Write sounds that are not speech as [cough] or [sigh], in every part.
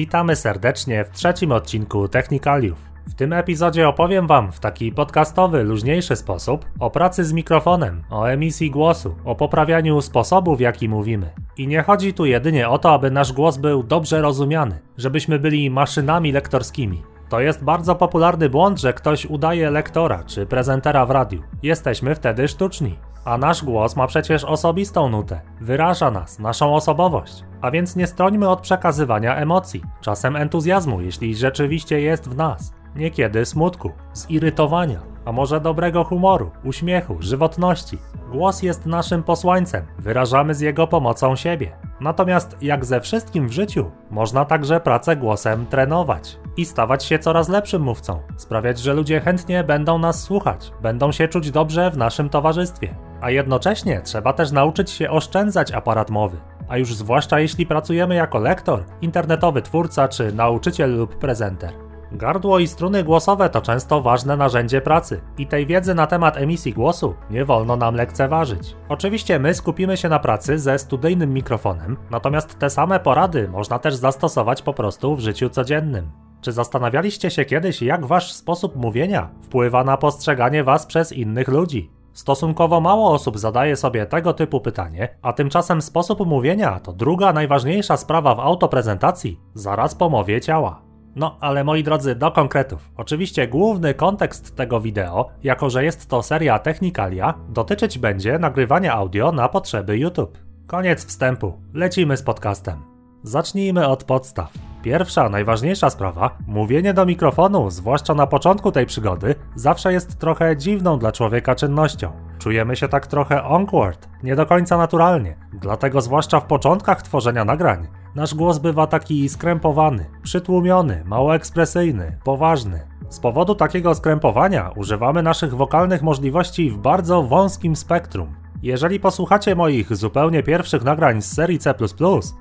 Witamy serdecznie w trzecim odcinku Technikaliów. W tym epizodzie opowiem Wam w taki podcastowy, luźniejszy sposób o pracy z mikrofonem, o emisji głosu, o poprawianiu sposobu, w jaki mówimy. I nie chodzi tu jedynie o to, aby nasz głos był dobrze rozumiany, żebyśmy byli maszynami lektorskimi. To jest bardzo popularny błąd, że ktoś udaje lektora czy prezentera w radiu. Jesteśmy wtedy sztuczni. A nasz głos ma przecież osobistą nutę, wyraża nas, naszą osobowość. A więc nie strońmy od przekazywania emocji, czasem entuzjazmu, jeśli rzeczywiście jest w nas, niekiedy smutku, zirytowania, a może dobrego humoru, uśmiechu, żywotności. Głos jest naszym posłańcem, wyrażamy z jego pomocą siebie. Natomiast jak ze wszystkim w życiu, można także pracę głosem trenować i stawać się coraz lepszym mówcą, sprawiać, że ludzie chętnie będą nas słuchać, będą się czuć dobrze w naszym towarzystwie. A jednocześnie trzeba też nauczyć się oszczędzać aparat mowy, a już zwłaszcza jeśli pracujemy jako lektor, internetowy twórca czy nauczyciel lub prezenter. Gardło i struny głosowe to często ważne narzędzie pracy i tej wiedzy na temat emisji głosu nie wolno nam lekceważyć. Oczywiście my skupimy się na pracy ze studyjnym mikrofonem, natomiast te same porady można też zastosować po prostu w życiu codziennym. Czy zastanawialiście się kiedyś, jak wasz sposób mówienia wpływa na postrzeganie was przez innych ludzi? Stosunkowo mało osób zadaje sobie tego typu pytanie, a tymczasem sposób mówienia to druga najważniejsza sprawa w autoprezentacji, zaraz po mowie ciała. No, ale moi drodzy, do konkretów. Oczywiście główny kontekst tego wideo, jako że jest to seria Technikalia, dotyczyć będzie nagrywania audio na potrzeby YouTube. Koniec wstępu, lecimy z podcastem. Zacznijmy od podstaw. Pierwsza, najważniejsza sprawa, mówienie do mikrofonu, zwłaszcza na początku tej przygody, zawsze jest trochę dziwną dla człowieka czynnością. Czujemy się tak trochę awkward, nie do końca naturalnie. Dlatego zwłaszcza w początkach tworzenia nagrań, nasz głos bywa taki skrępowany, przytłumiony, mało ekspresyjny, poważny. Z powodu takiego skrępowania używamy naszych wokalnych możliwości w bardzo wąskim spektrum. Jeżeli posłuchacie moich zupełnie pierwszych nagrań z serii C,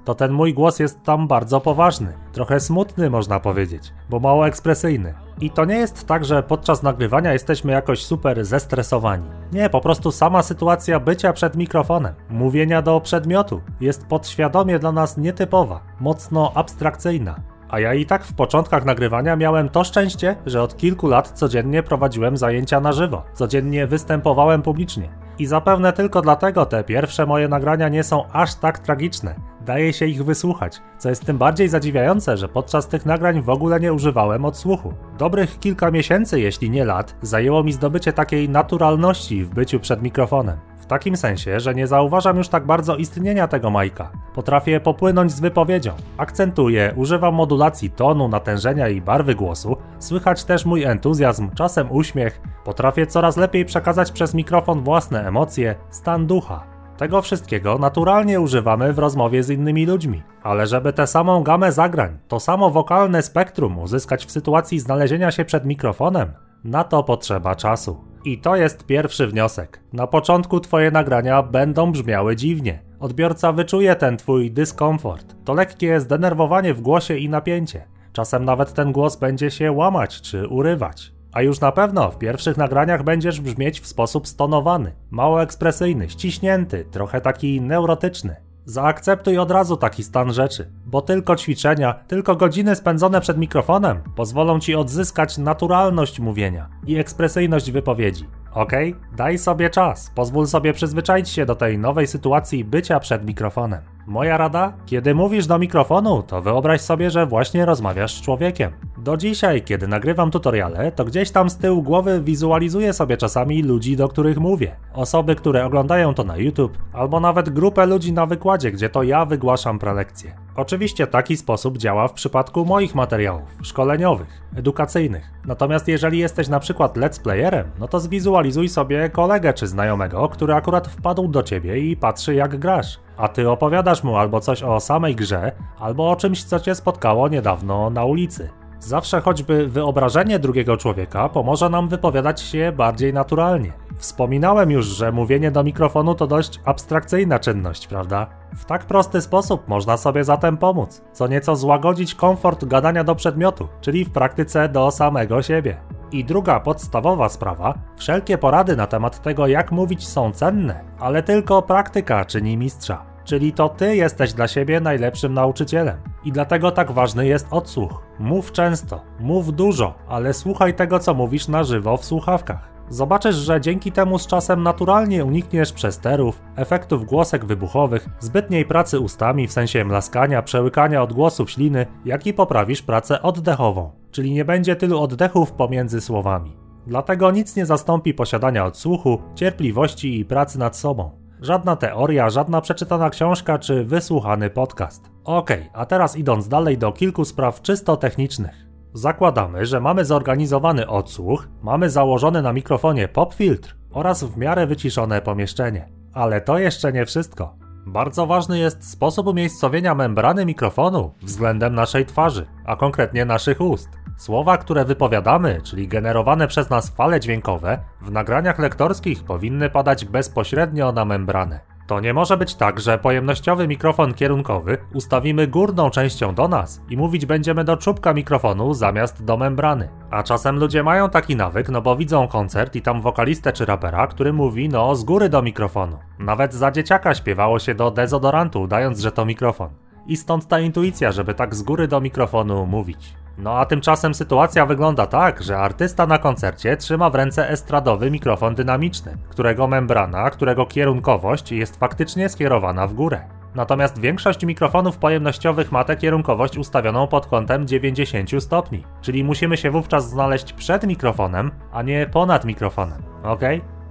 to ten mój głos jest tam bardzo poważny, trochę smutny można powiedzieć, bo mało ekspresyjny. I to nie jest tak, że podczas nagrywania jesteśmy jakoś super zestresowani. Nie, po prostu sama sytuacja bycia przed mikrofonem, mówienia do przedmiotu jest podświadomie dla nas nietypowa, mocno abstrakcyjna. A ja i tak w początkach nagrywania miałem to szczęście, że od kilku lat codziennie prowadziłem zajęcia na żywo, codziennie występowałem publicznie. I zapewne tylko dlatego te pierwsze moje nagrania nie są aż tak tragiczne. Daje się ich wysłuchać, co jest tym bardziej zadziwiające, że podczas tych nagrań w ogóle nie używałem odsłuchu. Dobrych kilka miesięcy, jeśli nie lat, zajęło mi zdobycie takiej naturalności w byciu przed mikrofonem takim sensie, że nie zauważam już tak bardzo istnienia tego majka. Potrafię popłynąć z wypowiedzią. Akcentuję, używam modulacji tonu, natężenia i barwy głosu. Słychać też mój entuzjazm, czasem uśmiech. Potrafię coraz lepiej przekazać przez mikrofon własne emocje, stan ducha. Tego wszystkiego naturalnie używamy w rozmowie z innymi ludźmi, ale żeby tę samą gamę zagrań, to samo wokalne spektrum uzyskać w sytuacji znalezienia się przed mikrofonem, na to potrzeba czasu. I to jest pierwszy wniosek. Na początku twoje nagrania będą brzmiały dziwnie. Odbiorca wyczuje ten twój dyskomfort. To lekkie zdenerwowanie w głosie i napięcie. Czasem nawet ten głos będzie się łamać czy urywać. A już na pewno w pierwszych nagraniach będziesz brzmieć w sposób stonowany, mało ekspresyjny, ściśnięty, trochę taki neurotyczny. Zaakceptuj od razu taki stan rzeczy, bo tylko ćwiczenia, tylko godziny spędzone przed mikrofonem pozwolą ci odzyskać naturalność mówienia i ekspresyjność wypowiedzi. Ok? Daj sobie czas, pozwól sobie przyzwyczaić się do tej nowej sytuacji bycia przed mikrofonem. Moja rada? Kiedy mówisz do mikrofonu, to wyobraź sobie, że właśnie rozmawiasz z człowiekiem. Do dzisiaj, kiedy nagrywam tutoriale, to gdzieś tam z tyłu głowy wizualizuję sobie czasami ludzi, do których mówię. Osoby, które oglądają to na YouTube, albo nawet grupę ludzi na wykładzie, gdzie to ja wygłaszam prelekcje. Oczywiście taki sposób działa w przypadku moich materiałów szkoleniowych, edukacyjnych. Natomiast jeżeli jesteś na przykład let's playerem, no to zwizualizuj sobie kolegę czy znajomego, który akurat wpadł do ciebie i patrzy jak grasz. A ty opowiadasz mu albo coś o samej grze, albo o czymś, co cię spotkało niedawno na ulicy. Zawsze choćby wyobrażenie drugiego człowieka pomoże nam wypowiadać się bardziej naturalnie. Wspominałem już, że mówienie do mikrofonu to dość abstrakcyjna czynność, prawda? W tak prosty sposób można sobie zatem pomóc, co nieco złagodzić komfort gadania do przedmiotu, czyli w praktyce do samego siebie. I druga podstawowa sprawa, wszelkie porady na temat tego jak mówić są cenne, ale tylko praktyka czyni mistrza. Czyli to ty jesteś dla siebie najlepszym nauczycielem. I dlatego tak ważny jest odsłuch. Mów często, mów dużo, ale słuchaj tego, co mówisz na żywo w słuchawkach. Zobaczysz, że dzięki temu z czasem naturalnie unikniesz przesterów, efektów głosek wybuchowych, zbytniej pracy ustami w sensie mlaskania, przełykania odgłosów śliny, jak i poprawisz pracę oddechową, czyli nie będzie tylu oddechów pomiędzy słowami. Dlatego nic nie zastąpi posiadania odsłuchu, cierpliwości i pracy nad sobą. Żadna teoria, żadna przeczytana książka czy wysłuchany podcast. Okej, okay, a teraz idąc dalej do kilku spraw czysto technicznych. Zakładamy, że mamy zorganizowany odsłuch, mamy założony na mikrofonie pop filtr oraz w miarę wyciszone pomieszczenie. Ale to jeszcze nie wszystko. Bardzo ważny jest sposób umiejscowienia membrany mikrofonu względem naszej twarzy, a konkretnie naszych ust. Słowa, które wypowiadamy, czyli generowane przez nas fale dźwiękowe, w nagraniach lektorskich powinny padać bezpośrednio na membranę. To nie może być tak, że pojemnościowy mikrofon kierunkowy ustawimy górną częścią do nas i mówić będziemy do czubka mikrofonu zamiast do membrany. A czasem ludzie mają taki nawyk, no bo widzą koncert i tam wokalistę czy rapera, który mówi no z góry do mikrofonu. Nawet za dzieciaka śpiewało się do dezodorantu, udając, że to mikrofon. I stąd ta intuicja, żeby tak z góry do mikrofonu mówić. No a tymczasem sytuacja wygląda tak, że artysta na koncercie trzyma w ręce estradowy mikrofon dynamiczny, którego membrana, którego kierunkowość jest faktycznie skierowana w górę. Natomiast większość mikrofonów pojemnościowych ma tę kierunkowość ustawioną pod kątem 90 stopni, czyli musimy się wówczas znaleźć przed mikrofonem, a nie ponad mikrofonem. Ok?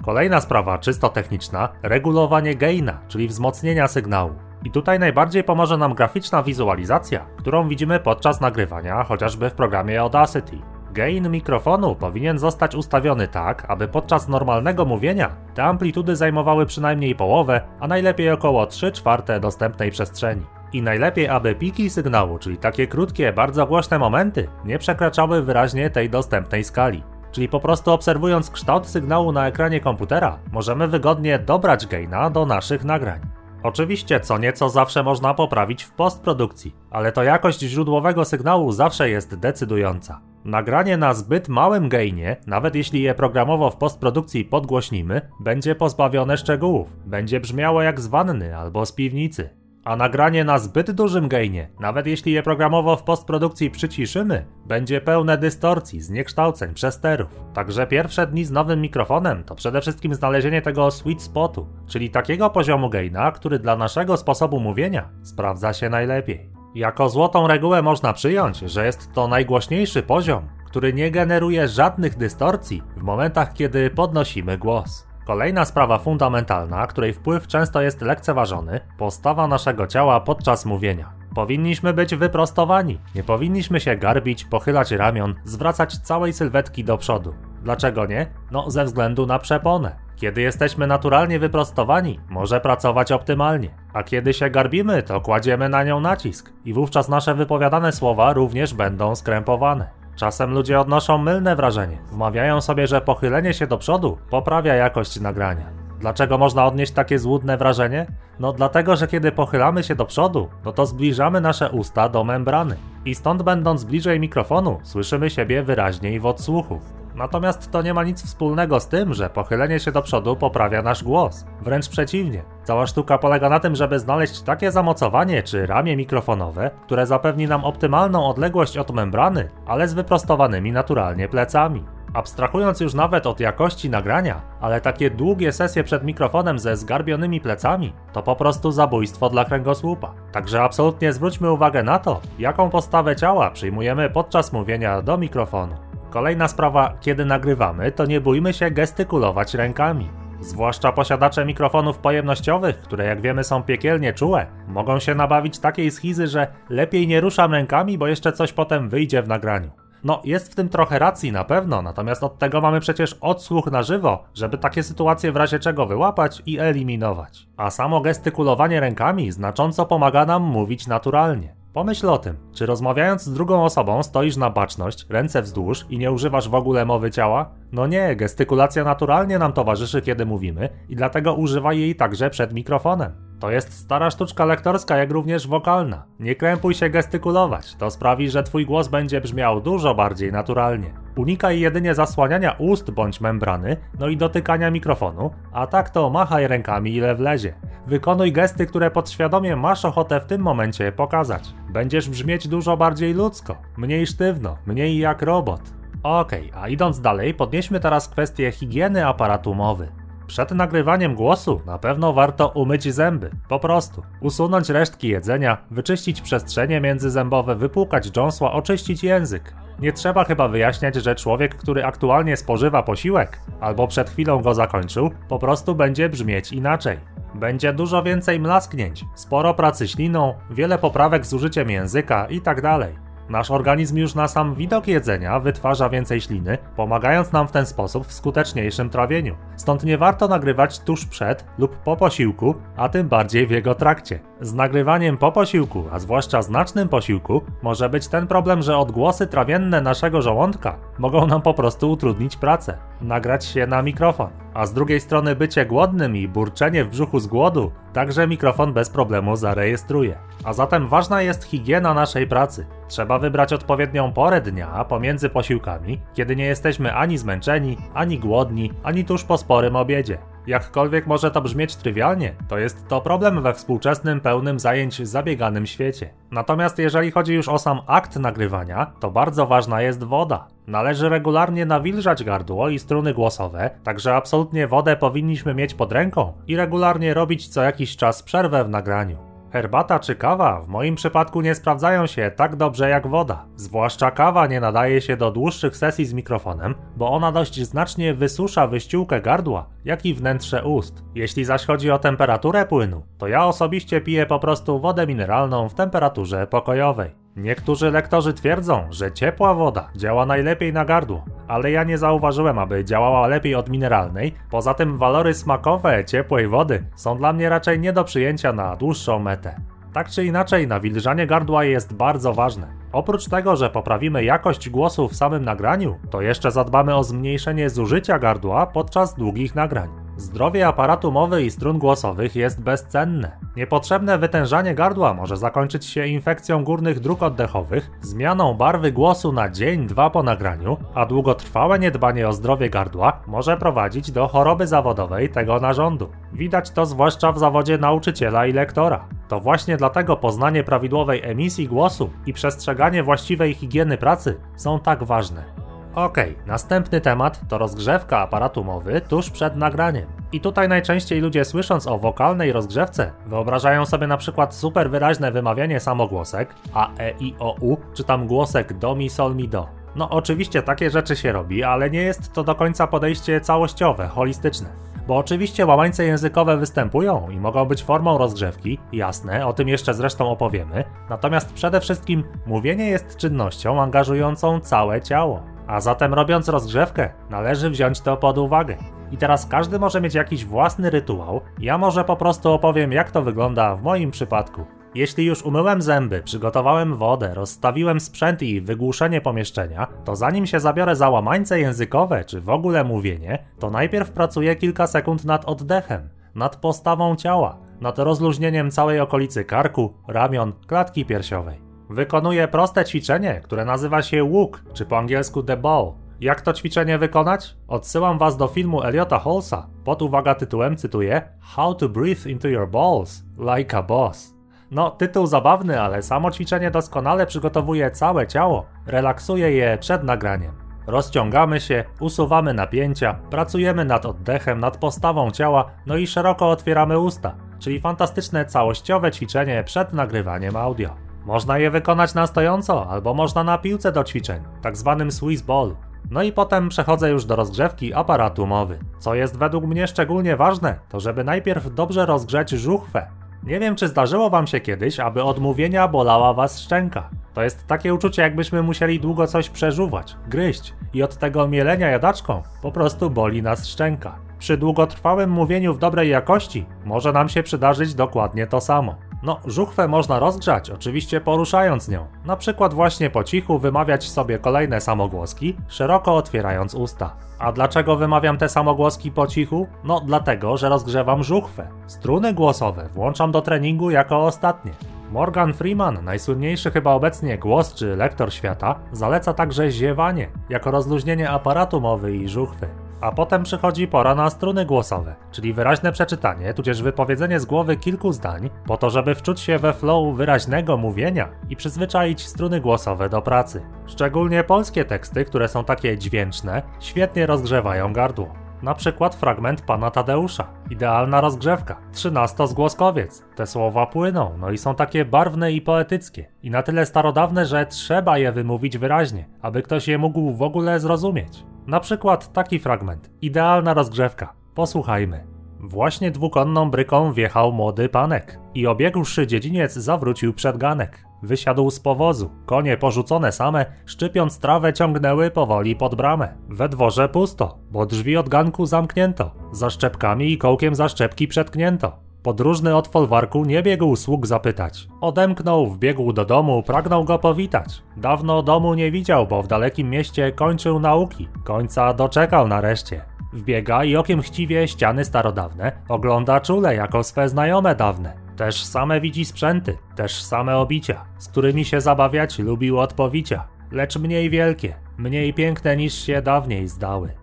Kolejna sprawa, czysto techniczna, regulowanie gaina, czyli wzmocnienia sygnału. I tutaj najbardziej pomoże nam graficzna wizualizacja, którą widzimy podczas nagrywania, chociażby w programie Audacity. Gain mikrofonu powinien zostać ustawiony tak, aby podczas normalnego mówienia te amplitudy zajmowały przynajmniej połowę, a najlepiej około 3 czwarte dostępnej przestrzeni. I najlepiej, aby piki sygnału, czyli takie krótkie, bardzo głośne momenty, nie przekraczały wyraźnie tej dostępnej skali. Czyli po prostu obserwując kształt sygnału na ekranie komputera, możemy wygodnie dobrać gaina do naszych nagrań. Oczywiście co nieco zawsze można poprawić w postprodukcji, ale to jakość źródłowego sygnału zawsze jest decydująca. Nagranie na zbyt małym gainie, nawet jeśli je programowo w postprodukcji podgłośnimy, będzie pozbawione szczegółów, będzie brzmiało jak z wanny albo z piwnicy a nagranie na zbyt dużym gainie, nawet jeśli je programowo w postprodukcji przyciszymy, będzie pełne dystorcji, zniekształceń, przesterów. Także pierwsze dni z nowym mikrofonem to przede wszystkim znalezienie tego sweet spotu, czyli takiego poziomu gaina, który dla naszego sposobu mówienia sprawdza się najlepiej. Jako złotą regułę można przyjąć, że jest to najgłośniejszy poziom, który nie generuje żadnych dystorcji w momentach, kiedy podnosimy głos. Kolejna sprawa fundamentalna, której wpływ często jest lekceważony, postawa naszego ciała podczas mówienia. Powinniśmy być wyprostowani, nie powinniśmy się garbić, pochylać ramion, zwracać całej sylwetki do przodu. Dlaczego nie? No, ze względu na przeponę. Kiedy jesteśmy naturalnie wyprostowani, może pracować optymalnie, a kiedy się garbimy, to kładziemy na nią nacisk i wówczas nasze wypowiadane słowa również będą skrępowane. Czasem ludzie odnoszą mylne wrażenie. Wmawiają sobie, że pochylenie się do przodu poprawia jakość nagrania. Dlaczego można odnieść takie złudne wrażenie? No dlatego, że kiedy pochylamy się do przodu, no to zbliżamy nasze usta do membrany. I stąd będąc bliżej mikrofonu, słyszymy siebie wyraźniej w odsłuchu. Natomiast to nie ma nic wspólnego z tym, że pochylenie się do przodu poprawia nasz głos. Wręcz przeciwnie. Cała sztuka polega na tym, żeby znaleźć takie zamocowanie czy ramię mikrofonowe, które zapewni nam optymalną odległość od membrany, ale z wyprostowanymi naturalnie plecami. Abstrahując już nawet od jakości nagrania, ale takie długie sesje przed mikrofonem ze zgarbionymi plecami to po prostu zabójstwo dla kręgosłupa. Także absolutnie zwróćmy uwagę na to, jaką postawę ciała przyjmujemy podczas mówienia do mikrofonu. Kolejna sprawa, kiedy nagrywamy, to nie bójmy się gestykulować rękami. Zwłaszcza posiadacze mikrofonów pojemnościowych, które jak wiemy są piekielnie czułe, mogą się nabawić takiej schizy, że lepiej nie ruszam rękami, bo jeszcze coś potem wyjdzie w nagraniu. No, jest w tym trochę racji na pewno, natomiast od tego mamy przecież odsłuch na żywo, żeby takie sytuacje w razie czego wyłapać i eliminować. A samo gestykulowanie rękami znacząco pomaga nam mówić naturalnie. Pomyśl o tym, czy rozmawiając z drugą osobą stoisz na baczność, ręce wzdłuż i nie używasz w ogóle mowy ciała? No nie, gestykulacja naturalnie nam towarzyszy, kiedy mówimy i dlatego używaj jej także przed mikrofonem. To jest stara sztuczka lektorska, jak również wokalna. Nie krępuj się gestykulować, to sprawi, że twój głos będzie brzmiał dużo bardziej naturalnie. Unikaj jedynie zasłaniania ust bądź membrany, no i dotykania mikrofonu, a tak to machaj rękami ile wlezie. Wykonuj gesty, które podświadomie masz ochotę w tym momencie pokazać. Będziesz brzmieć dużo bardziej ludzko, mniej sztywno, mniej jak robot. Okej, okay, a idąc dalej, podnieśmy teraz kwestię higieny aparatu mowy. Przed nagrywaniem głosu na pewno warto umyć zęby, po prostu. Usunąć resztki jedzenia, wyczyścić przestrzenie międzyzębowe, wypłukać dżąsła, oczyścić język. Nie trzeba chyba wyjaśniać, że człowiek, który aktualnie spożywa posiłek, albo przed chwilą go zakończył, po prostu będzie brzmieć inaczej. Będzie dużo więcej mlasknięć, sporo pracy śliną, wiele poprawek z użyciem języka itd. Nasz organizm już na sam widok jedzenia wytwarza więcej śliny, pomagając nam w ten sposób w skuteczniejszym trawieniu. Stąd nie warto nagrywać tuż przed lub po posiłku, a tym bardziej w jego trakcie. Z nagrywaniem po posiłku, a zwłaszcza znacznym posiłku, może być ten problem, że odgłosy trawienne naszego żołądka mogą nam po prostu utrudnić pracę, nagrać się na mikrofon. A z drugiej strony bycie głodnym i burczenie w brzuchu z głodu także mikrofon bez problemu zarejestruje. A zatem ważna jest higiena naszej pracy. Trzeba wybrać odpowiednią porę dnia pomiędzy posiłkami, kiedy nie jesteśmy ani zmęczeni, ani głodni, ani tuż po sporym obiedzie. Jakkolwiek może to brzmieć trywialnie, to jest to problem we współczesnym, pełnym zajęć zabieganym świecie. Natomiast jeżeli chodzi już o sam akt nagrywania, to bardzo ważna jest woda. Należy regularnie nawilżać gardło i struny głosowe, także absolutnie wodę powinniśmy mieć pod ręką i regularnie robić co jakiś czas przerwę w nagraniu. Herbata czy kawa w moim przypadku nie sprawdzają się tak dobrze jak woda. Zwłaszcza kawa nie nadaje się do dłuższych sesji z mikrofonem, bo ona dość znacznie wysusza wyściółkę gardła, jak i wnętrze ust. Jeśli zaś chodzi o temperaturę płynu, to ja osobiście piję po prostu wodę mineralną w temperaturze pokojowej. Niektórzy lektorzy twierdzą, że ciepła woda działa najlepiej na gardło, ale ja nie zauważyłem, aby działała lepiej od mineralnej. Poza tym walory smakowe ciepłej wody są dla mnie raczej nie do przyjęcia na dłuższą metę. Tak czy inaczej, nawilżanie gardła jest bardzo ważne. Oprócz tego, że poprawimy jakość głosu w samym nagraniu, to jeszcze zadbamy o zmniejszenie zużycia gardła podczas długich nagrań. Zdrowie aparatu mowy i strun głosowych jest bezcenne. Niepotrzebne wytężanie gardła może zakończyć się infekcją górnych dróg oddechowych, zmianą barwy głosu na dzień, dwa po nagraniu, a długotrwałe niedbanie o zdrowie gardła może prowadzić do choroby zawodowej tego narządu. Widać to zwłaszcza w zawodzie nauczyciela i lektora. To właśnie dlatego poznanie prawidłowej emisji głosu i przestrzeganie właściwej higieny pracy są tak ważne. Okej, okay, następny temat to rozgrzewka aparatu mowy tuż przed nagraniem. I tutaj najczęściej ludzie słysząc o wokalnej rozgrzewce wyobrażają sobie na przykład super wyraźne wymawianie samogłosek a, e, i, o, u, czy tam głosek do, mi, sol, mi, do. No oczywiście takie rzeczy się robi, ale nie jest to do końca podejście całościowe, holistyczne. Bo oczywiście łamańce językowe występują i mogą być formą rozgrzewki, jasne, o tym jeszcze zresztą opowiemy, natomiast przede wszystkim mówienie jest czynnością angażującą całe ciało. A zatem robiąc rozgrzewkę, należy wziąć to pod uwagę. I teraz każdy może mieć jakiś własny rytuał, ja może po prostu opowiem jak to wygląda w moim przypadku. Jeśli już umyłem zęby, przygotowałem wodę, rozstawiłem sprzęt i wygłuszenie pomieszczenia, to zanim się zabiorę za łamańce językowe czy w ogóle mówienie, to najpierw pracuję kilka sekund nad oddechem, nad postawą ciała, nad rozluźnieniem całej okolicy karku, ramion, klatki piersiowej. Wykonuję proste ćwiczenie, które nazywa się łuk, czy po angielsku the bow. Jak to ćwiczenie wykonać? Odsyłam Was do filmu Eliota Holsa pod uwaga tytułem cytuję How to breathe into your balls like a boss. No, tytuł zabawny, ale samo ćwiczenie doskonale przygotowuje całe ciało, relaksuje je przed nagraniem. Rozciągamy się, usuwamy napięcia, pracujemy nad oddechem, nad postawą ciała, no i szeroko otwieramy usta, czyli fantastyczne całościowe ćwiczenie przed nagrywaniem audio. Można je wykonać na stojąco, albo można na piłce do ćwiczeń, tak zwanym Swiss Ball. No i potem przechodzę już do rozgrzewki aparatu mowy. Co jest według mnie szczególnie ważne, to żeby najpierw dobrze rozgrzeć żuchwę. Nie wiem, czy zdarzyło wam się kiedyś, aby od mówienia bolała was szczęka. To jest takie uczucie, jakbyśmy musieli długo coś przeżuwać, gryźć i od tego mielenia jadaczką po prostu boli nas szczęka. Przy długotrwałym mówieniu w dobrej jakości może nam się przydarzyć dokładnie to samo. No, żuchwę można rozgrzać, oczywiście poruszając nią. Na przykład właśnie po cichu wymawiać sobie kolejne samogłoski, szeroko otwierając usta. A dlaczego wymawiam te samogłoski po cichu? No dlatego, że rozgrzewam żuchwę. Struny głosowe włączam do treningu jako ostatnie. Morgan Freeman, najsłynniejszy chyba obecnie głos czy lektor świata, zaleca także ziewanie, jako rozluźnienie aparatu mowy i żuchwy. A potem przychodzi pora na struny głosowe, czyli wyraźne przeczytanie, tudzież wypowiedzenie z głowy kilku zdań, po to, żeby wczuć się we flow wyraźnego mówienia i przyzwyczaić struny głosowe do pracy. Szczególnie polskie teksty, które są takie dźwięczne, świetnie rozgrzewają gardło. Na przykład fragment pana Tadeusza. Idealna rozgrzewka. Trzynastozgłoskowiec. Te słowa płyną, no i są takie barwne i poetyckie. I na tyle starodawne, że trzeba je wymówić wyraźnie, aby ktoś je mógł w ogóle zrozumieć. Na przykład taki fragment. Idealna rozgrzewka. Posłuchajmy. Właśnie dwukonną bryką wjechał młody panek i obiegłszy dziedziniec zawrócił przed ganek. Wysiadł z powozu. Konie porzucone same, szczypiąc trawę, ciągnęły powoli pod bramę. We dworze pusto, bo drzwi od ganku zamknięto. Za szczepkami i kołkiem za szczepki przetknięto. Podróżny od folwarku nie biegł sług zapytać. Odemknął, wbiegł do domu, pragnął go powitać. Dawno domu nie widział, bo w dalekim mieście kończył nauki. Końca doczekał nareszcie. Wbiega i okiem chciwie ściany starodawne ogląda czule jako swe znajome dawne. Też same widzi sprzęty, też same obicia, z którymi się zabawiać lubił odpowicia, lecz mniej wielkie, mniej piękne niż się dawniej zdały.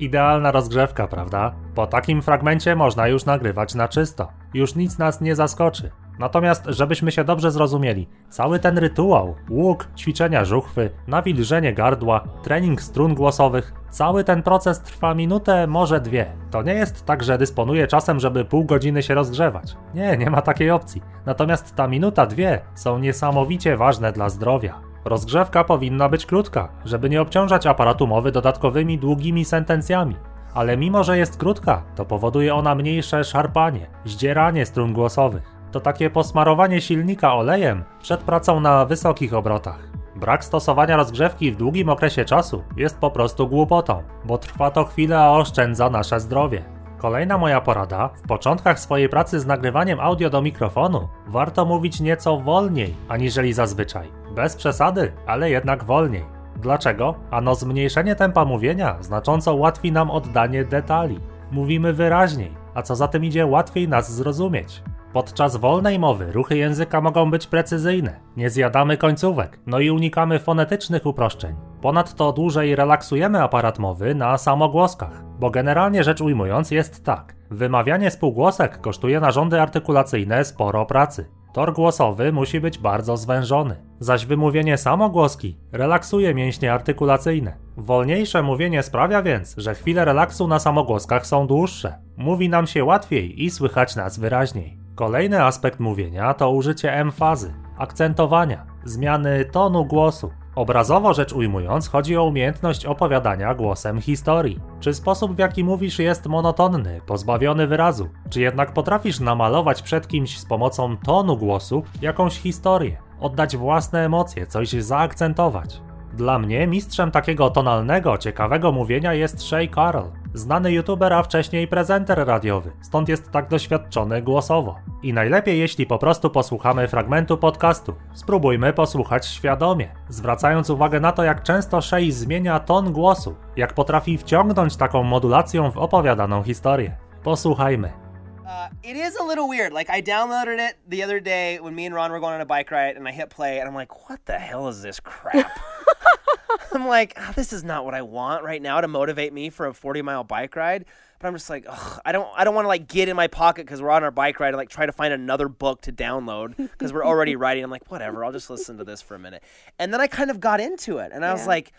Idealna rozgrzewka, prawda? Po takim fragmencie można już nagrywać na czysto. Już nic nas nie zaskoczy. Natomiast, żebyśmy się dobrze zrozumieli, cały ten rytuał, łuk, ćwiczenia żuchwy, nawilżenie gardła, trening strun głosowych, cały ten proces trwa minutę, może dwie. To nie jest tak, że dysponuję czasem, żeby pół godziny się rozgrzewać. Nie, nie ma takiej opcji. Natomiast ta minuta, dwie są niesamowicie ważne dla zdrowia. Rozgrzewka powinna być krótka, żeby nie obciążać aparatu mowy dodatkowymi długimi sentencjami. Ale mimo, że jest krótka, to powoduje ona mniejsze szarpanie, zdzieranie strun głosowych to takie posmarowanie silnika olejem przed pracą na wysokich obrotach. Brak stosowania rozgrzewki w długim okresie czasu jest po prostu głupotą, bo trwa to chwilę, a oszczędza nasze zdrowie. Kolejna moja porada: w początkach swojej pracy z nagrywaniem audio do mikrofonu warto mówić nieco wolniej aniżeli zazwyczaj. Bez przesady, ale jednak wolniej. Dlaczego? Ano zmniejszenie tempa mówienia znacząco ułatwi nam oddanie detali. Mówimy wyraźniej, a co za tym idzie łatwiej nas zrozumieć. Podczas wolnej mowy ruchy języka mogą być precyzyjne, nie zjadamy końcówek, no i unikamy fonetycznych uproszczeń. Ponadto dłużej relaksujemy aparat mowy na samogłoskach, bo generalnie rzecz ujmując jest tak. Wymawianie spółgłosek kosztuje narządy artykulacyjne sporo pracy. Tor głosowy musi być bardzo zwężony, zaś wymówienie samogłoski relaksuje mięśnie artykulacyjne. Wolniejsze mówienie sprawia więc, że chwile relaksu na samogłoskach są dłuższe. Mówi nam się łatwiej i słychać nas wyraźniej. Kolejny aspekt mówienia to użycie emfazy, akcentowania, zmiany tonu głosu. Obrazowo rzecz ujmując, chodzi o umiejętność opowiadania głosem historii. Czy sposób w jaki mówisz jest monotonny, pozbawiony wyrazu, czy jednak potrafisz namalować przed kimś z pomocą tonu głosu jakąś historię, oddać własne emocje, coś zaakcentować. Dla mnie mistrzem takiego tonalnego, ciekawego mówienia jest Shay Carroll, znany youtuber, a wcześniej prezenter radiowy, stąd jest tak doświadczony głosowo. I najlepiej jeśli po prostu posłuchamy fragmentu podcastu. Spróbujmy posłuchać świadomie, zwracając uwagę na to, jak często Shay zmienia ton głosu, jak potrafi wciągnąć taką modulacją w opowiadaną historię. Posłuchajmy. Uh, it is a little weird. Like I downloaded it the other day when me and Ron were going on a bike ride, and I hit play, and I'm like, "What the hell is this crap?" [laughs] I'm like, oh, this is not what I want right now to motivate me for a 40 mile bike ride. But I'm just like, I don't, I don't want to like get in my pocket because we're on our bike ride and like try to find another book to download because we're already [laughs] riding. I'm like, whatever, I'll just listen to this for a minute. And then I kind of got into it, and I was like,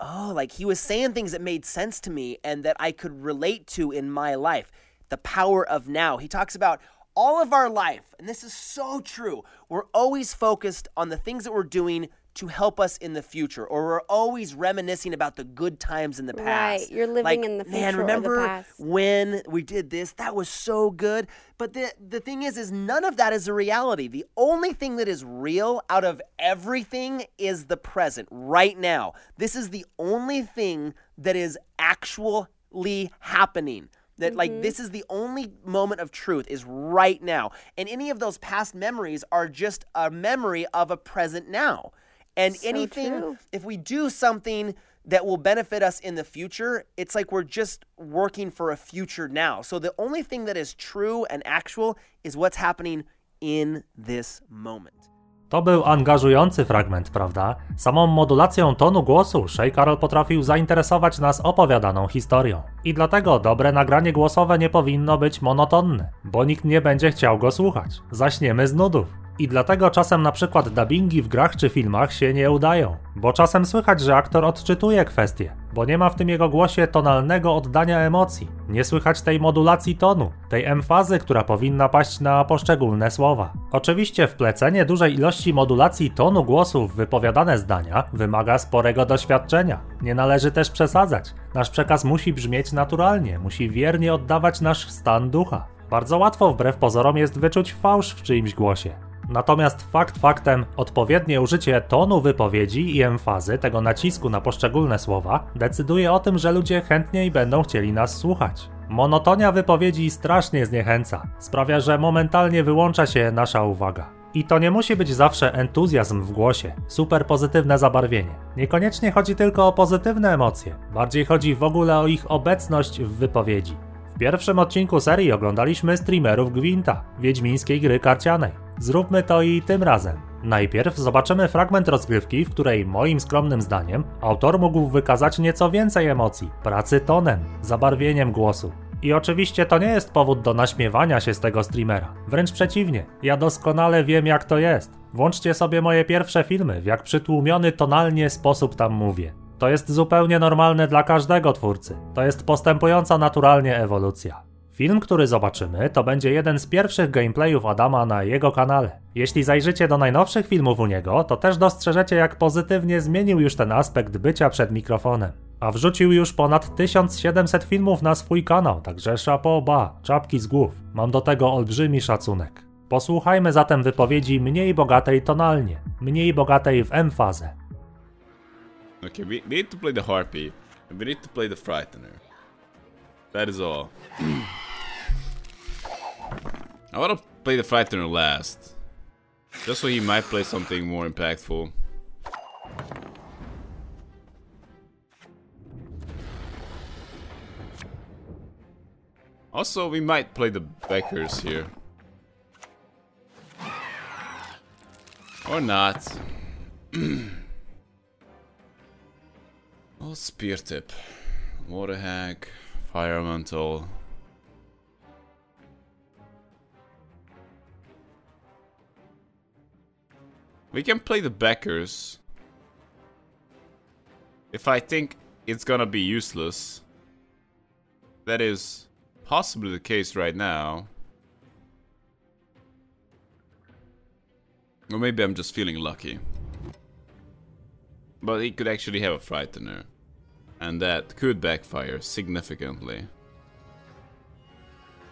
oh, like he was saying things that made sense to me and that I could relate to in my life. The power of now. He talks about all of our life, and this is so true. We're always focused on the things that we're doing to help us in the future, or we're always reminiscing about the good times in the past. Right, you're living like, in the future Man, remember when we did this? That was so good. But the the thing is, is none of that is a reality. The only thing that is real out of everything is the present, right now. This is the only thing that is actually happening that like mm-hmm. this is the only moment of truth is right now and any of those past memories are just a memory of a present now and So anything true. if we do something that will benefit us in the future it's like we're just working for a future now so the only thing that is true and actual is what's happening in this moment. To był angażujący fragment, prawda? Samą modulacją tonu głosu Shay Carol potrafił zainteresować nas opowiadaną historią. I dlatego dobre nagranie głosowe nie powinno być monotonne, bo nikt nie będzie chciał go słuchać. Zaśniemy z nudów. I dlatego czasem na przykład dubbingi w grach czy filmach się nie udają, bo czasem słychać, że aktor odczytuje kwestie, bo nie ma w tym jego głosie tonalnego oddania emocji. Nie słychać tej modulacji tonu, tej emfazy, która powinna paść na poszczególne słowa. Oczywiście wplecenie dużej ilości modulacji tonu głosu w wypowiadane zdania wymaga sporego doświadczenia. Nie należy też przesadzać. Nasz przekaz musi brzmieć naturalnie, musi wiernie oddawać nasz stan ducha. Bardzo łatwo wbrew pozorom jest wyczuć fałsz w czyimś głosie. Natomiast fakt faktem, odpowiednie użycie tonu wypowiedzi i emfazy, tego nacisku na poszczególne słowa, decyduje o tym, że ludzie chętniej będą chcieli nas słuchać. Monotonia wypowiedzi strasznie zniechęca, sprawia, że momentalnie wyłącza się nasza uwaga. I to nie musi być zawsze entuzjazm w głosie, super pozytywne zabarwienie. Niekoniecznie chodzi tylko o pozytywne emocje, bardziej chodzi w ogóle o ich obecność w wypowiedzi. Pierwszym odcinku serii oglądaliśmy streamerów Gwinta, wiedźmińskiej gry karcianej. Zróbmy to i tym razem. Najpierw zobaczymy fragment rozgrywki, w której moim skromnym zdaniem autor mógł wykazać nieco więcej emocji, pracy tonem, zabarwieniem głosu. I oczywiście to nie jest powód do naśmiewania się z tego streamera. Wręcz przeciwnie, ja doskonale wiem jak to jest. Włączcie sobie moje pierwsze filmy, w jak przytłumiony tonalnie sposób tam mówię. To jest zupełnie normalne dla każdego twórcy. To jest postępująca naturalnie ewolucja. Film, który zobaczymy, to będzie jeden z pierwszych gameplayów Adama na jego kanale. Jeśli zajrzycie do najnowszych filmów u niego, to też dostrzeżecie, jak pozytywnie zmienił już ten aspekt bycia przed mikrofonem. A wrzucił już ponad 1700 filmów na swój kanał, także chapeau ba, czapki z głów. Mam do tego olbrzymi szacunek. Posłuchajmy zatem wypowiedzi mniej bogatej tonalnie, mniej bogatej w emfazę. Okay, we, we need to play the Harpy. And we need to play the Frightener. That is all. I want to play the Frightener last. Just so he might play something more impactful. Also, we might play the Beckers here. Or not. [clears throat] oh, Spear Tip. Water Hack. Fire Elemental. We can play the backers. If I think it's gonna be useless. That is possibly the case right now. Or maybe I'm just feeling lucky. But he could actually have a Frightener. And that could backfire significantly.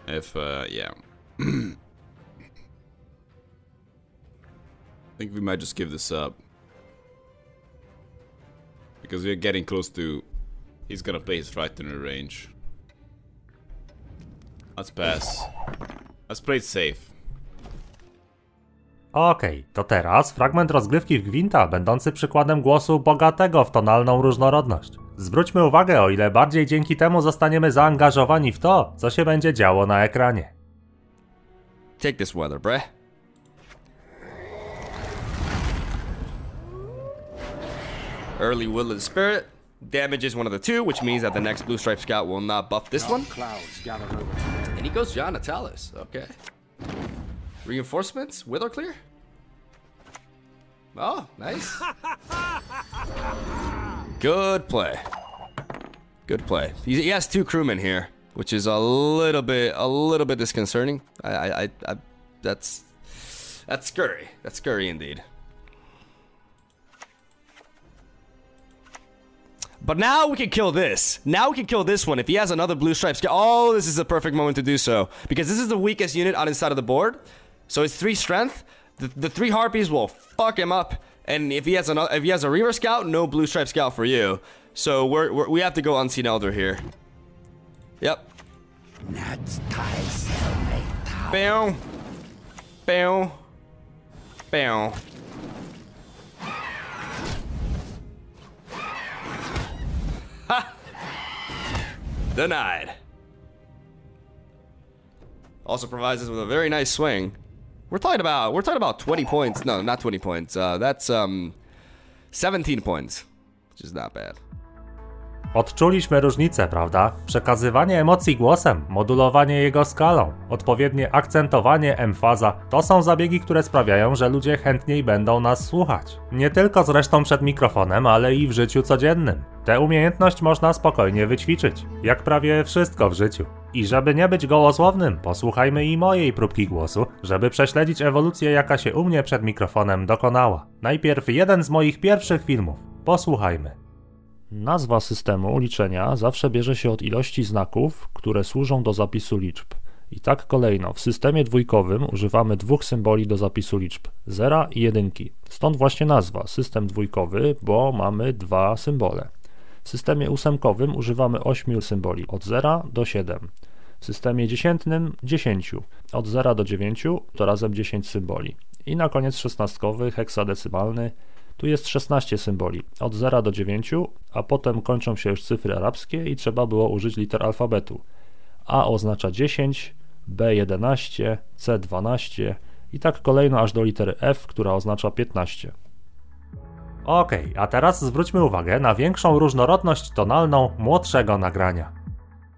If, uh, yeah. [clears throat] I think we might just give this up. Because we're getting close to... He's gonna play his Frightener range. Let's pass. Let's play it safe. Okej, to teraz fragment rozgrywki w Gwinta, będący przykładem głosu bogatego w tonalną różnorodność. Zwróćmy uwagę, o ile bardziej dzięki temu zostaniemy zaangażowani w to, co się będzie działo na ekranie. Take this weather, bruh. Early Will of the Spirit. Damage is one of the two, which means that the next Blue Stripe Scout will not buff this one. And he goes John Natalis. Okay. Reinforcements? Wither clear? Oh, nice. [laughs] Good play. Good play. He, has two crewmen here, which is a little bit, a little bit disconcerting. I, I, I, that's, that's scurry. That's scurry indeed. But now we can kill this. Now we can kill this one. If he has another blue stripes. Oh, this is the perfect moment to do so. Because this is the weakest unit on his side of the board. So it's three strength. The, the three harpies will fuck him up. And if he has another, if he has a reaver scout, no blue stripe scout for you. So we're, we're we have to go unseen elder here. Yep. Bow. Bow. Bow. Ha! Denied. Also provides us with a very nice swing. We're talking about we're talking about 20 points. No, not 20 points. Uh, that's um 17 points, which is not bad. Odczuliśmy różnicę, prawda? Przekazywanie emocji głosem, modulowanie jego skalą, odpowiednie akcentowanie, emfaza to są zabiegi, które sprawiają, że ludzie chętniej będą nas słuchać. Nie tylko zresztą przed mikrofonem, ale i w życiu codziennym. Tę umiejętność można spokojnie wyćwiczyć, jak prawie wszystko w życiu. I żeby nie być gołosłownym, posłuchajmy i mojej próbki głosu, żeby prześledzić ewolucję, jaka się u mnie przed mikrofonem dokonała. Najpierw jeden z moich pierwszych filmów. Posłuchajmy. Nazwa systemu liczenia zawsze bierze się od ilości znaków, które służą do zapisu liczb. I tak kolejno, w systemie dwójkowym używamy dwóch symboli do zapisu liczb: zera i jedynki. Stąd właśnie nazwa system dwójkowy, bo mamy dwa symbole. W systemie ósemkowym używamy ośmiu symboli od 0 do 7. W systemie dziesiętnym 10. Od 0 do 9 to razem 10 symboli. I na koniec szesnastkowy, heksadecymalny tu jest 16 symboli, od 0 do 9, a potem kończą się już cyfry arabskie i trzeba było użyć liter alfabetu. A oznacza 10, B 11, C 12 i tak kolejno aż do litery F, która oznacza 15. Okay, a teraz zwróćmy uwagę na większą różnorodność tonalną młodszego nagrania.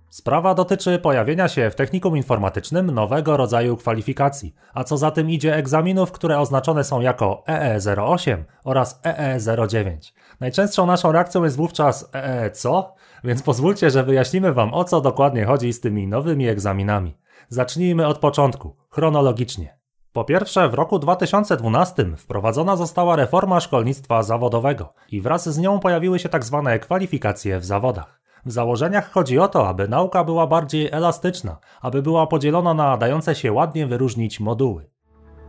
Sprawa dotyczy pojawienia się w technikum informatycznym nowego rodzaju kwalifikacji, a co za tym idzie egzaminów, które oznaczone są jako EE08 oraz EE09. Najczęstszą naszą reakcją jest wówczas EE co? Więc pozwólcie, że wyjaśnimy Wam o co dokładnie chodzi z tymi nowymi egzaminami. Zacznijmy od początku, chronologicznie. Po pierwsze, w roku 2012 wprowadzona została reforma szkolnictwa zawodowego i wraz z nią pojawiły się tak zwane kwalifikacje w zawodach. W założeniach chodzi o to, aby nauka była bardziej elastyczna, aby była podzielona na dające się ładnie wyróżnić moduły.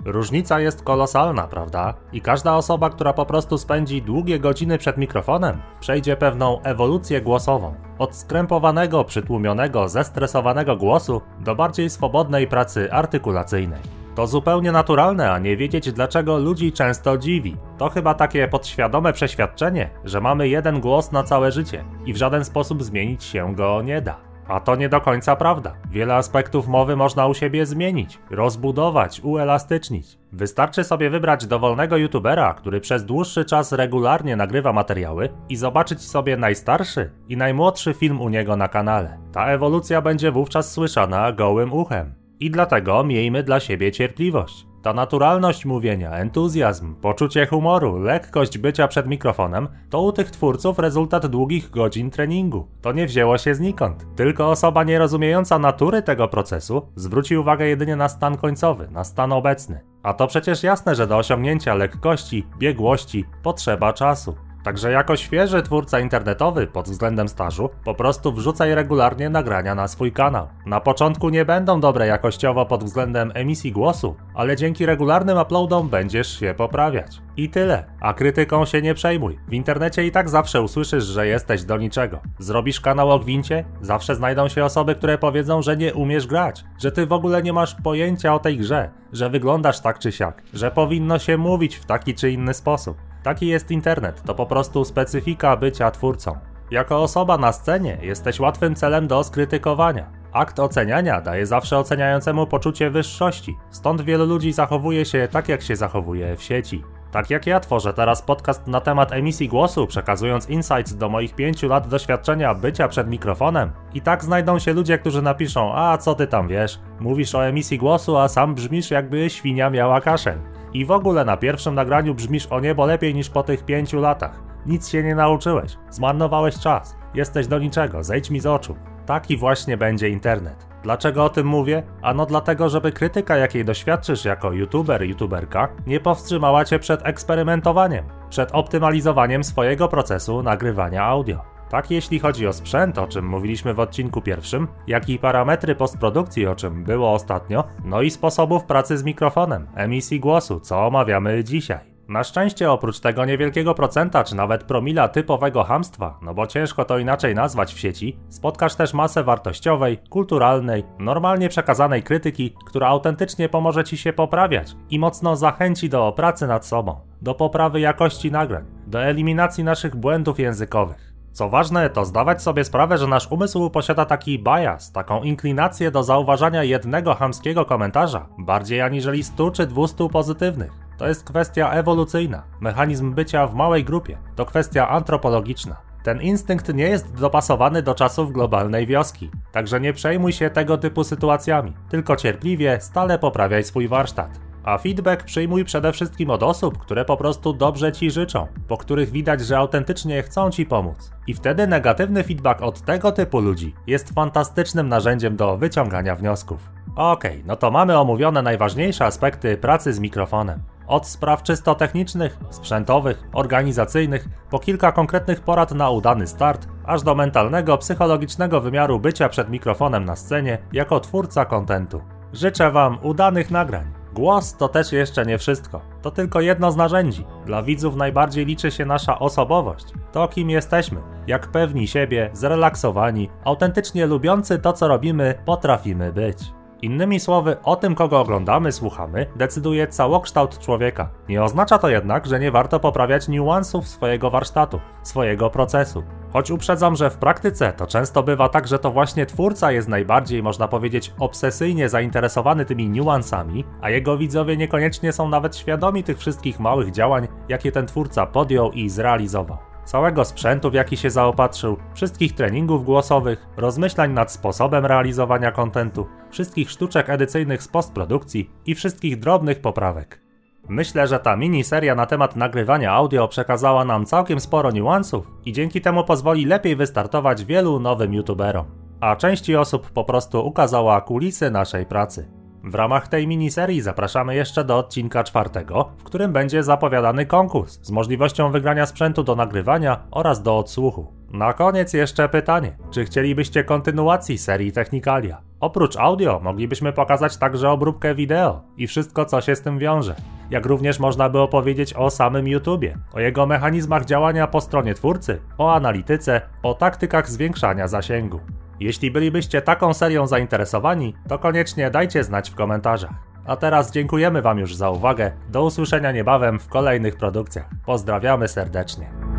Różnica jest kolosalna, prawda? I każda osoba, która po prostu spędzi długie godziny przed mikrofonem, przejdzie pewną ewolucję głosową. Od skrępowanego, przytłumionego, zestresowanego głosu do bardziej swobodnej pracy artykulacyjnej. To zupełnie naturalne, a nie wiedzieć dlaczego ludzi często dziwi. To chyba takie podświadome przeświadczenie, że mamy jeden głos na całe życie i w żaden sposób zmienić się go nie da. A to nie do końca prawda. Wiele aspektów mowy można u siebie zmienić, rozbudować, uelastycznić. Wystarczy sobie wybrać dowolnego youtubera, który przez dłuższy czas regularnie nagrywa materiały i zobaczyć sobie najstarszy i najmłodszy film u niego na kanale. Ta ewolucja będzie wówczas słyszana gołym uchem. I dlatego miejmy dla siebie cierpliwość. Ta naturalność mówienia, entuzjazm, poczucie humoru, lekkość bycia przed mikrofonem to u tych twórców rezultat długich godzin treningu. To nie wzięło się znikąd. Tylko osoba nierozumiejąca natury tego procesu zwróci uwagę jedynie na stan końcowy, na stan obecny. A to przecież jasne, że do osiągnięcia lekkości, biegłości potrzeba czasu. Także jako świeży twórca internetowy pod względem stażu, po prostu wrzucaj regularnie nagrania na swój kanał. Na początku nie będą dobre jakościowo pod względem emisji głosu, ale dzięki regularnym uploadom będziesz się poprawiać. I tyle. A krytyką się nie przejmuj. W internecie i tak zawsze usłyszysz, że jesteś do niczego. Zrobisz kanał o gwincie? Zawsze znajdą się osoby, które powiedzą, że nie umiesz grać, że ty w ogóle nie masz pojęcia o tej grze, że wyglądasz tak czy siak, że powinno się mówić w taki czy inny sposób. Taki jest internet, to po prostu specyfika bycia twórcą. Jako osoba na scenie jesteś łatwym celem do skrytykowania. Akt oceniania daje zawsze oceniającemu poczucie wyższości, stąd wielu ludzi zachowuje się tak, jak się zachowuje w sieci. Tak jak ja tworzę teraz podcast na temat emisji głosu, przekazując insights do moich pięciu lat doświadczenia bycia przed mikrofonem. I tak znajdą się ludzie, którzy napiszą: A co ty tam wiesz? Mówisz o emisji głosu, a sam brzmisz jakby świnia miała kaszel. I w ogóle na pierwszym nagraniu brzmisz o niebo lepiej niż po tych pięciu latach. Nic się nie nauczyłeś, zmarnowałeś czas, jesteś do niczego, zejdź mi z oczu. Taki właśnie będzie internet. Dlaczego o tym mówię? Ano dlatego, żeby krytyka, jakiej doświadczysz jako youtuber, youtuberka, nie powstrzymała cię przed eksperymentowaniem, przed optymalizowaniem swojego procesu nagrywania audio. Tak jeśli chodzi o sprzęt, o czym mówiliśmy w odcinku pierwszym, jak i parametry postprodukcji, o czym było ostatnio, no i sposobów pracy z mikrofonem, emisji głosu, co omawiamy dzisiaj. Na szczęście oprócz tego niewielkiego procenta czy nawet promila typowego hamstwa, no bo ciężko to inaczej nazwać w sieci, spotkasz też masę wartościowej, kulturalnej, normalnie przekazanej krytyki, która autentycznie pomoże ci się poprawiać i mocno zachęci do pracy nad sobą, do poprawy jakości nagrań, do eliminacji naszych błędów językowych. Co ważne, to zdawać sobie sprawę, że nasz umysł posiada taki bias, taką inklinację do zauważania jednego hamskiego komentarza, bardziej aniżeli 100 czy 200 pozytywnych. To jest kwestia ewolucyjna, mechanizm bycia w małej grupie, to kwestia antropologiczna. Ten instynkt nie jest dopasowany do czasów globalnej wioski, także nie przejmuj się tego typu sytuacjami, tylko cierpliwie stale poprawiaj swój warsztat. A feedback przyjmuj przede wszystkim od osób, które po prostu dobrze ci życzą, po których widać, że autentycznie chcą ci pomóc. I wtedy negatywny feedback od tego typu ludzi jest fantastycznym narzędziem do wyciągania wniosków. Okej, okay, no to mamy omówione najważniejsze aspekty pracy z mikrofonem. Od spraw czysto technicznych, sprzętowych, organizacyjnych, po kilka konkretnych porad na udany start, aż do mentalnego, psychologicznego wymiaru bycia przed mikrofonem na scenie jako twórca kontentu. Życzę Wam udanych nagrań. Głos to też jeszcze nie wszystko. To tylko jedno z narzędzi. Dla widzów najbardziej liczy się nasza osobowość. To kim jesteśmy. Jak pewni siebie, zrelaksowani, autentycznie lubiący to co robimy, potrafimy być. Innymi słowy, o tym, kogo oglądamy, słuchamy, decyduje całokształt człowieka. Nie oznacza to jednak, że nie warto poprawiać niuansów swojego warsztatu, swojego procesu. Choć uprzedzam, że w praktyce to często bywa tak, że to właśnie twórca jest najbardziej, można powiedzieć, obsesyjnie zainteresowany tymi niuansami, a jego widzowie niekoniecznie są nawet świadomi tych wszystkich małych działań, jakie ten twórca podjął i zrealizował całego sprzętu, w jaki się zaopatrzył, wszystkich treningów głosowych, rozmyślań nad sposobem realizowania kontentu, wszystkich sztuczek edycyjnych z postprodukcji i wszystkich drobnych poprawek. Myślę, że ta miniseria na temat nagrywania audio przekazała nam całkiem sporo niuansów i dzięki temu pozwoli lepiej wystartować wielu nowym youtuberom. A części osób po prostu ukazała kulisy naszej pracy. W ramach tej miniserii zapraszamy jeszcze do odcinka czwartego, w którym będzie zapowiadany konkurs z możliwością wygrania sprzętu do nagrywania oraz do odsłuchu. Na koniec jeszcze pytanie, czy chcielibyście kontynuacji serii Technikalia? Oprócz audio moglibyśmy pokazać także obróbkę wideo i wszystko co się z tym wiąże. Jak również można by opowiedzieć o samym YouTubie, o jego mechanizmach działania po stronie twórcy, o analityce, o taktykach zwiększania zasięgu. Jeśli bylibyście taką serią zainteresowani, to koniecznie dajcie znać w komentarzach. A teraz dziękujemy Wam już za uwagę. Do usłyszenia niebawem w kolejnych produkcjach. Pozdrawiamy serdecznie.